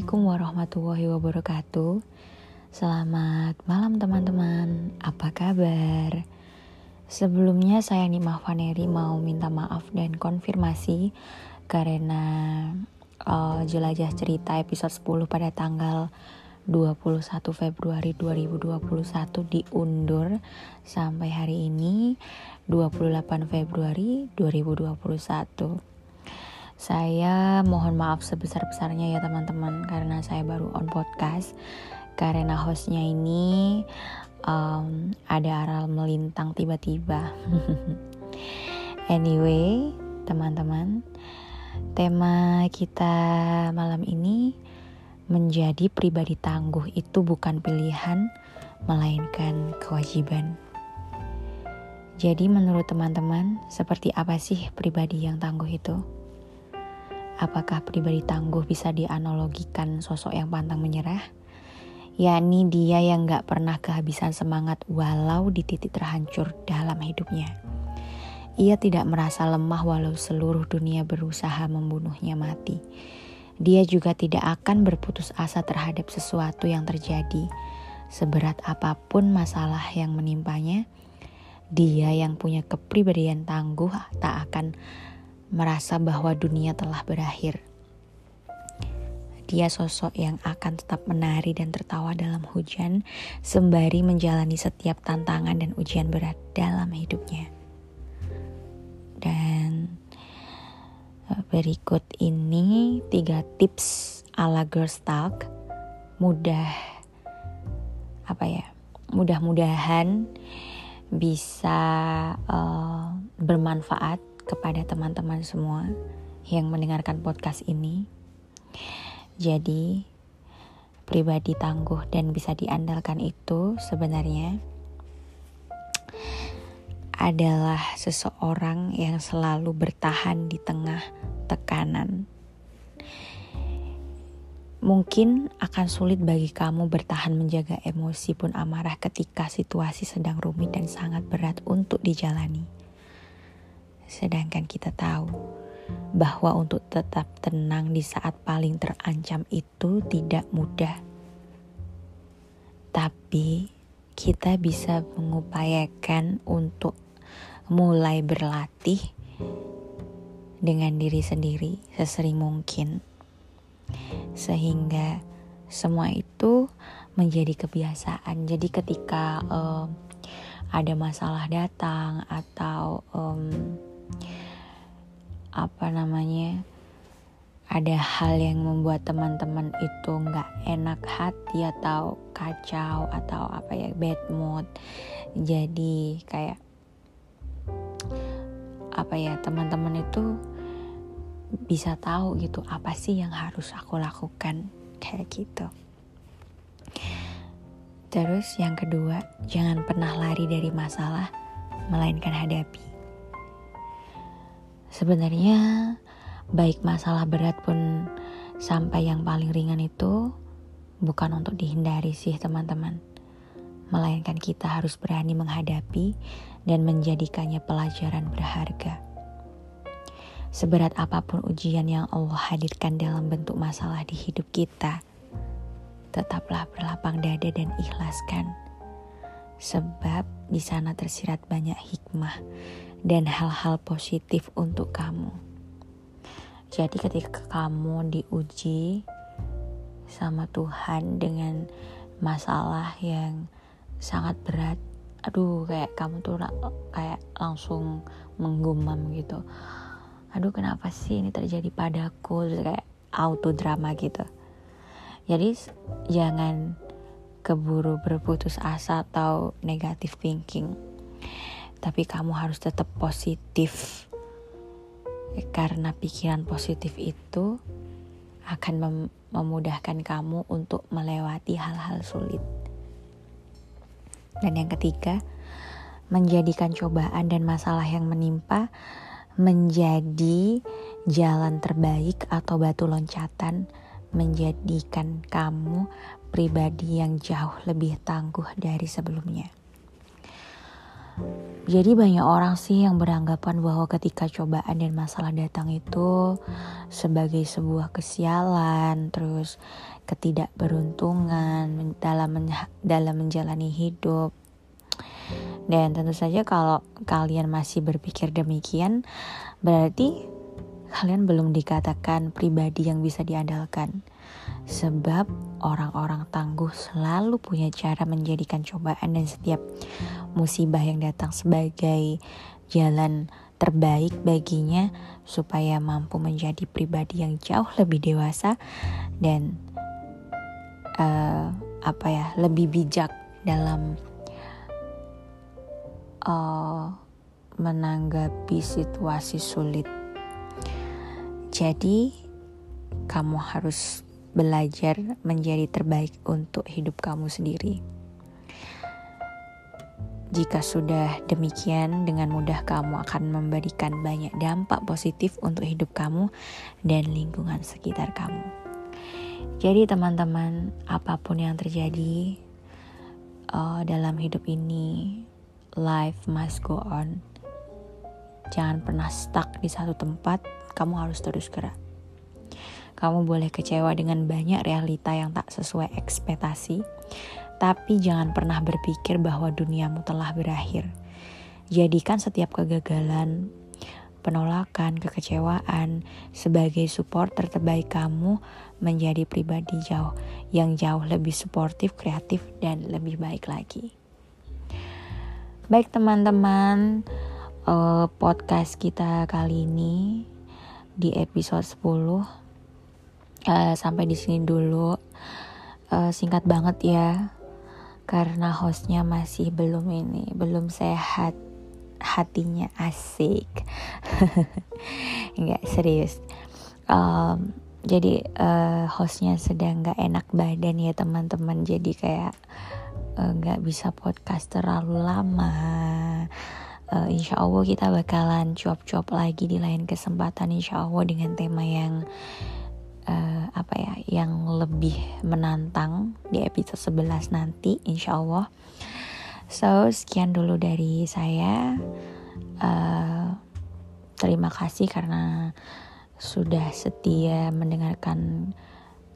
Assalamualaikum warahmatullahi wabarakatuh. Selamat malam teman-teman. Apa kabar? Sebelumnya saya Nima Vaneri mau minta maaf dan konfirmasi karena uh, jelajah cerita episode 10 pada tanggal 21 Februari 2021 diundur sampai hari ini 28 Februari 2021. Saya mohon maaf sebesar-besarnya ya teman-teman karena saya baru on podcast karena hostnya ini um, ada aral melintang tiba-tiba. anyway, teman-teman, tema kita malam ini menjadi pribadi tangguh itu bukan pilihan, melainkan kewajiban. Jadi menurut teman-teman, seperti apa sih pribadi yang tangguh itu? Apakah pribadi tangguh bisa dianalogikan sosok yang pantang menyerah? Yakni dia yang gak pernah kehabisan semangat walau di titik terhancur dalam hidupnya. Ia tidak merasa lemah walau seluruh dunia berusaha membunuhnya mati. Dia juga tidak akan berputus asa terhadap sesuatu yang terjadi. Seberat apa pun masalah yang menimpanya, dia yang punya kepribadian tangguh tak akan merasa bahwa dunia telah berakhir. Dia sosok yang akan tetap menari dan tertawa dalam hujan, sembari menjalani setiap tantangan dan ujian berat dalam hidupnya. Dan eh, berikut ini tiga tips ala girls talk mudah apa ya mudah-mudahan bisa uh, bermanfaat kepada teman-teman semua yang mendengarkan podcast ini. Jadi, pribadi tangguh dan bisa diandalkan itu sebenarnya adalah seseorang yang selalu bertahan di tengah tekanan. Mungkin akan sulit bagi kamu bertahan menjaga emosi pun amarah ketika situasi sedang rumit dan sangat berat untuk dijalani. Sedangkan kita tahu bahwa untuk tetap tenang di saat paling terancam itu tidak mudah. Tapi kita bisa mengupayakan untuk mulai berlatih dengan diri sendiri sesering mungkin. Sehingga semua itu menjadi kebiasaan. Jadi ketika uh, ada masalah datang atau um, apa namanya ada hal yang membuat teman-teman itu nggak enak hati atau kacau atau apa ya bad mood. Jadi kayak apa ya teman-teman itu bisa tahu gitu apa sih yang harus aku lakukan kayak gitu. Terus yang kedua jangan pernah lari dari masalah melainkan hadapi Sebenarnya baik masalah berat pun sampai yang paling ringan itu bukan untuk dihindari sih teman-teman. Melainkan kita harus berani menghadapi dan menjadikannya pelajaran berharga. Seberat apa pun ujian yang Allah hadirkan dalam bentuk masalah di hidup kita, tetaplah berlapang dada dan ikhlaskan. Sebab di sana tersirat banyak hikmah dan hal-hal positif untuk kamu. Jadi ketika kamu diuji sama Tuhan dengan masalah yang sangat berat, aduh kayak kamu tuh kayak langsung menggumam gitu. Aduh kenapa sih ini terjadi padaku? Terus kayak auto drama gitu. Jadi jangan keburu berputus asa atau negatif thinking tapi kamu harus tetap positif karena pikiran positif itu akan mem memudahkan kamu untuk melewati hal-hal sulit. Dan yang ketiga, menjadikan cobaan dan masalah yang menimpa menjadi jalan terbaik atau batu loncatan menjadikan kamu pribadi yang jauh lebih tangguh dari sebelumnya. Jadi banyak orang sih yang beranggapan bahwa ketika cobaan dan masalah datang itu sebagai sebuah kesialan, terus ketidakberuntungan dalam men dalam menjalani hidup. Dan tentu saja kalau kalian masih berpikir demikian, berarti kalian belum dikatakan pribadi yang bisa diandalkan. Sebab orang-orang tangguh selalu punya cara menjadikan cobaan dan setiap musibah yang datang sebagai jalan terbaik baginya supaya mampu menjadi pribadi yang jauh lebih dewasa dan uh, apa ya lebih bijak dalam uh, menanggapi situasi sulit. Jadi, kamu harus belajar menjadi terbaik untuk hidup kamu sendiri. Jika sudah demikian, dengan mudah kamu akan memberikan banyak dampak positif untuk hidup kamu dan lingkungan sekitar kamu. Jadi, teman-teman, apa pun yang terjadi uh, dalam hidup ini, life must go on. Jangan pernah stuck di satu tempat, kamu harus terus gerak. Kamu boleh kecewa dengan banyak realita yang tak sesuai ekspektasi, tapi jangan pernah berpikir bahwa duniamu telah berakhir. Jadikan setiap kegagalan, penolakan, kekecewaan sebagai support terbaik kamu menjadi pribadi jauh yang jauh lebih suportif, kreatif, dan lebih baik lagi. Baik teman-teman, uh, podcast kita kali ini di episode 10 uh, eh, sampai di sini dulu. Uh, singkat banget ya karena hostnya masih belum ini belum sehat hatinya asik. Nggak serius. Um, jadi uh, hostnya sedang nggak enak badan ya teman-teman. Jadi kayak eh, nggak uh, bisa podcast terlalu lama. Uh, insya Allah kita bakalan cuap-cuap lagi di lain kesempatan insya Allah dengan tema yang uh, apa ya yang lebih menantang di episode 11 nanti insya Allah. So sekian dulu dari saya. Uh, terima kasih karena sudah setia mendengarkan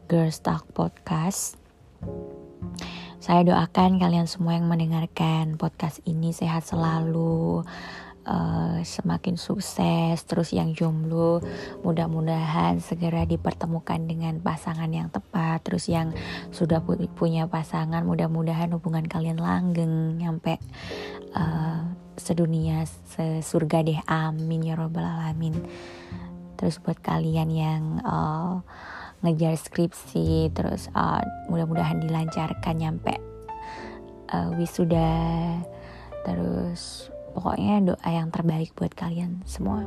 Girls Talk Podcast. Saya doakan kalian semua yang mendengarkan podcast ini sehat selalu uh, semakin sukses terus yang jomblo mudah-mudahan segera dipertemukan dengan pasangan yang tepat terus yang sudah pu punya pasangan mudah-mudahan hubungan kalian langgeng nyampe uh, sedunia sesurga deh amin ya robbal alamin. Terus buat kalian yang uh, ngejar skripsi terus uh, mudah-mudahan dilancarkan nyampe uh, wisuda terus pokoknya doa yang terbaik buat kalian semua.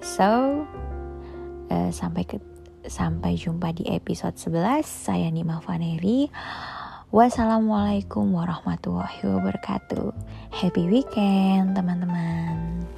So uh, sampai ke sampai jumpa di episode 11 saya Nima Vaneri wassalamualaikum warahmatullahi wabarakatuh. Happy weekend teman-teman